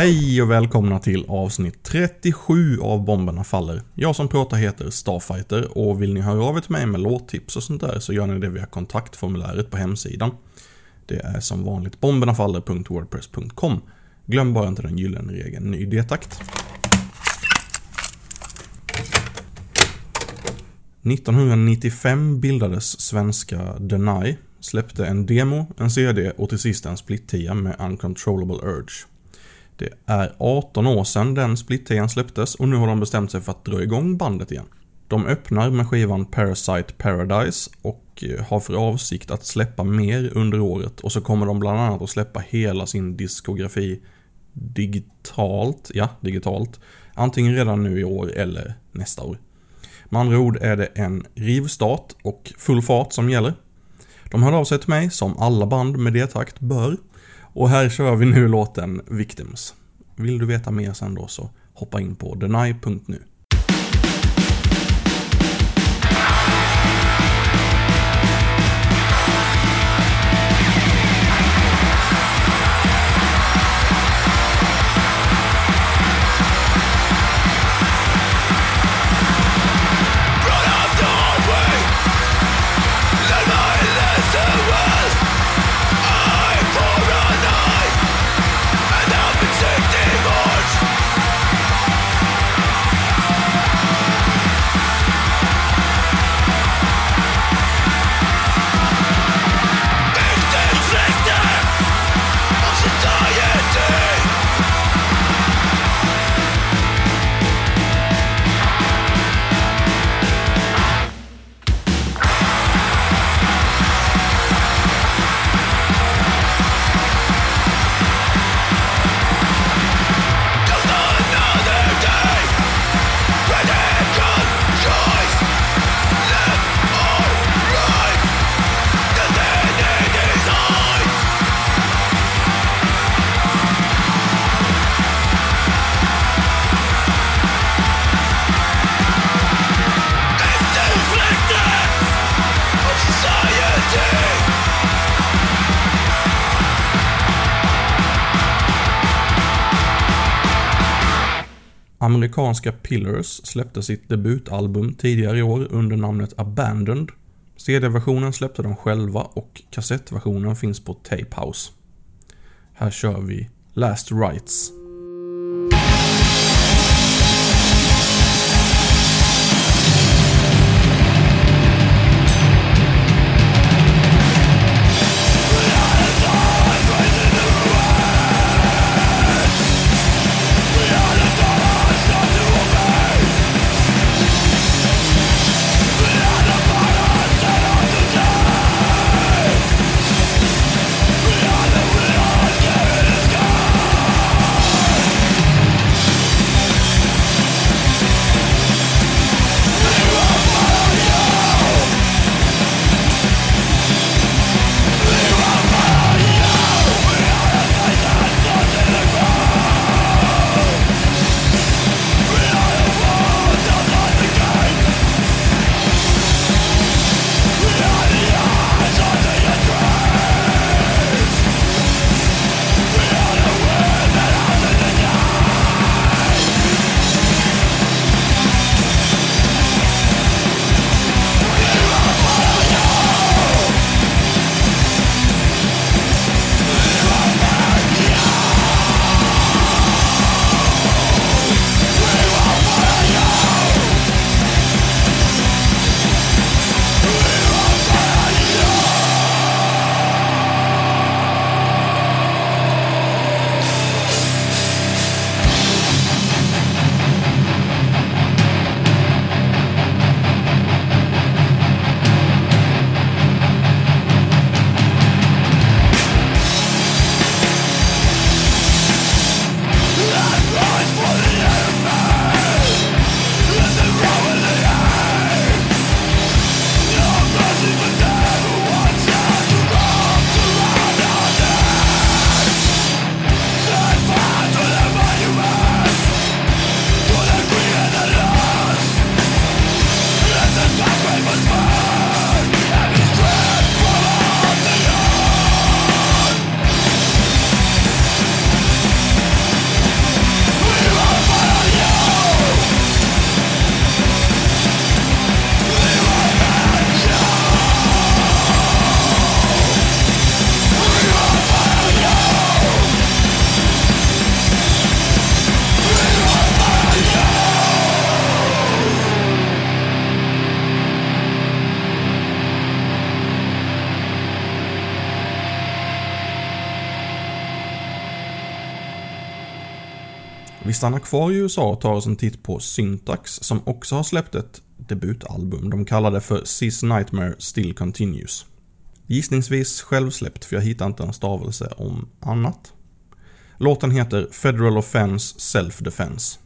Hej och välkomna till avsnitt 37 av Bomberna Faller. Jag som pratar heter Starfighter och vill ni höra av er till mig med låttips och sånt där så gör ni det via kontaktformuläret på hemsidan. Det är som vanligt bombernafaller.wordpress.com. Glöm bara inte den gyllene regeln ny detakt. 1995 bildades svenska Deny, släppte en demo, en CD och till sist en split med Uncontrollable Urge. Det är 18 år sedan den split släpptes och nu har de bestämt sig för att dra igång bandet igen. De öppnar med skivan Parasite Paradise och eh, har för avsikt att släppa mer under året och så kommer de bland annat att släppa hela sin diskografi digitalt, ja, digitalt. Antingen redan nu i år eller nästa år. Med andra ord är det en rivstart och full fart som gäller. De hörde av sig till mig, som alla band med det-takt bör. Och här kör vi nu låten Victims. Vill du veta mer sen då så hoppa in på deny.nu. Amerikanska Pillars släppte sitt debutalbum tidigare i år under namnet Abandoned. CD-versionen släppte de själva och kassettversionen finns på Tapehouse. Här kör vi Last Rights. Vi stannar kvar i USA och tar oss en titt på Syntax som också har släppt ett debutalbum. De kallar det för Sis Nightmare Still Continues. Gissningsvis självsläppt för jag hittar inte en stavelse om annat. Låten heter Federal Offense Self Defense.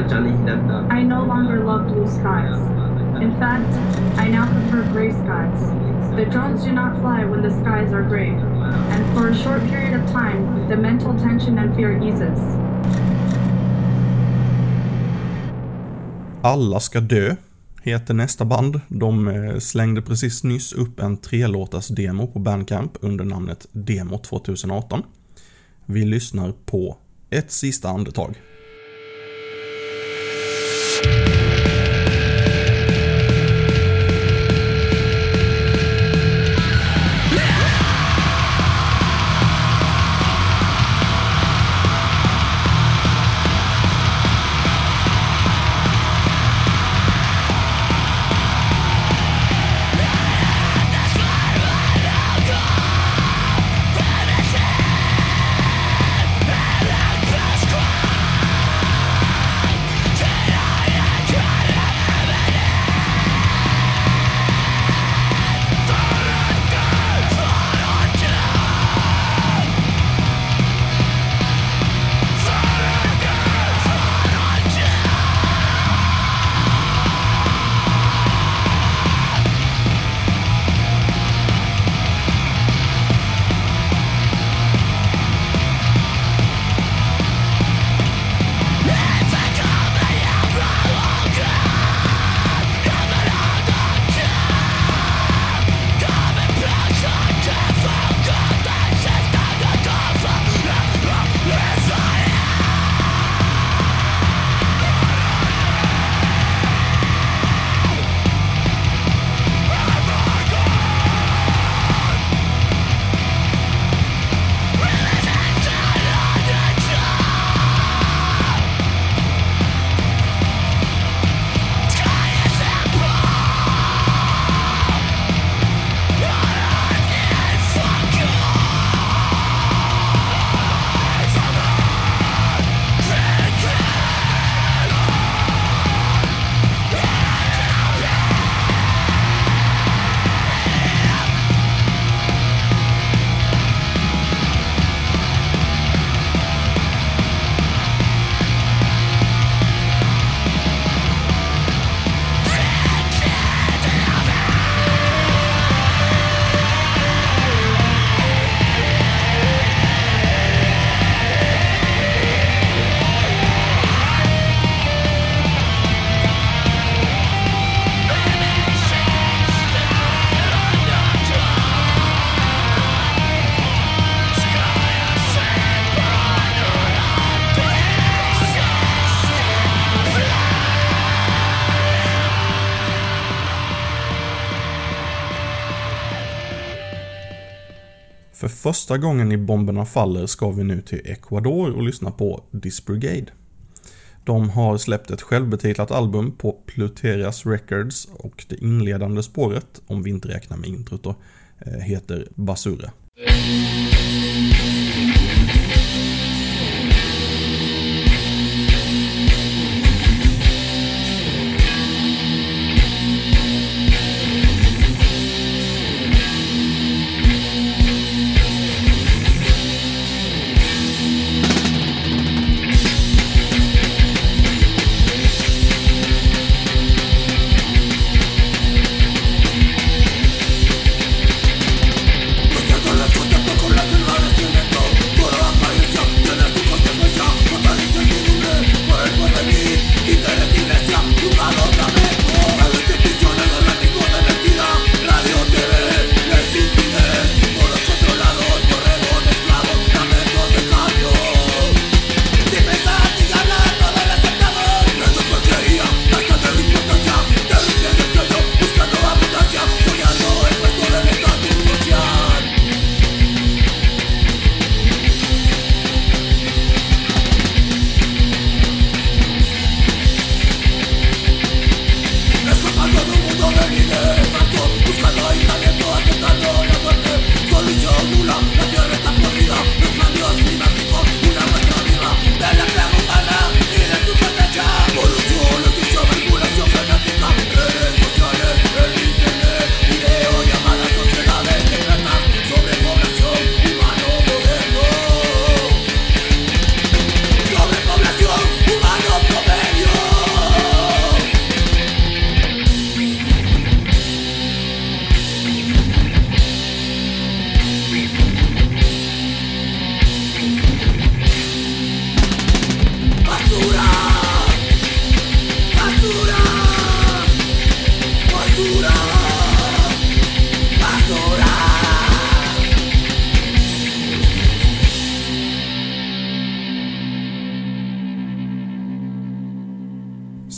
I no longer love blue skies. In fact, I now prefer gray skies. The drones do not fly when the skies are gray, and for a short period of time, the mental tension and fear eases. Alla ska dö heter nästa band. De eh, slängde precis nyss upp en trelåtars demo på Bandcamp under namnet Demo 2018. Vi lyssnar på ett sista andetag. För första gången i Bomberna Faller ska vi nu till Ecuador och lyssna på Disbrigade. De har släppt ett självbetitlat album på Pluterias Records och det inledande spåret, om vi inte räknar med introt då, eh, heter Basura.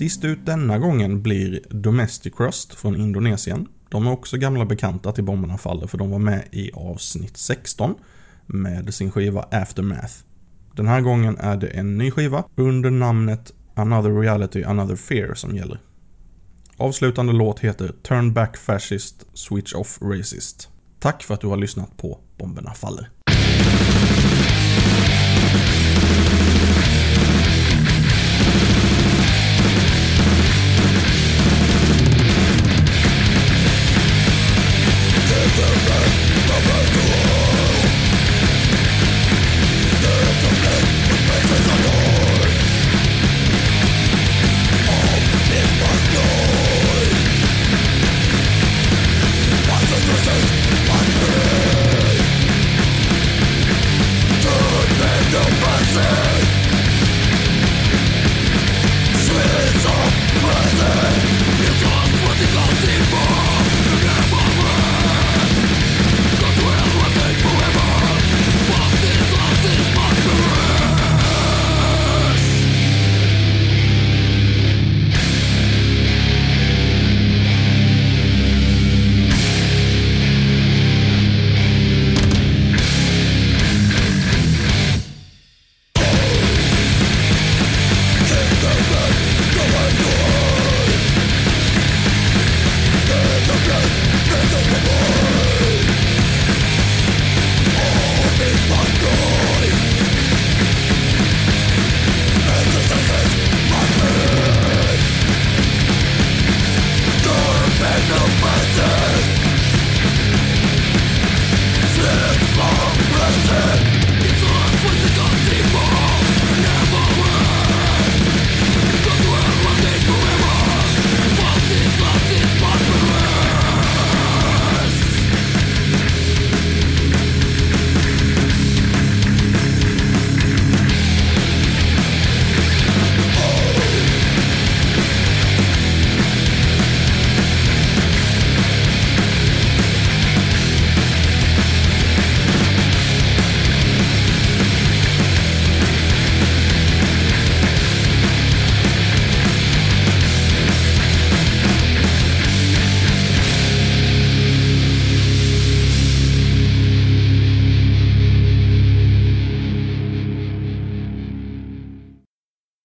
Sist ut denna gången blir Domestic Rust från Indonesien. De är också gamla bekanta till Bomberna Faller för de var med i avsnitt 16 med sin skiva Aftermath. Den här gången är det en ny skiva under namnet Another Reality, Another Fear som gäller. Avslutande låt heter Turn Back Fascist, Switch Off Racist. Tack för att du har lyssnat på Bomberna Faller.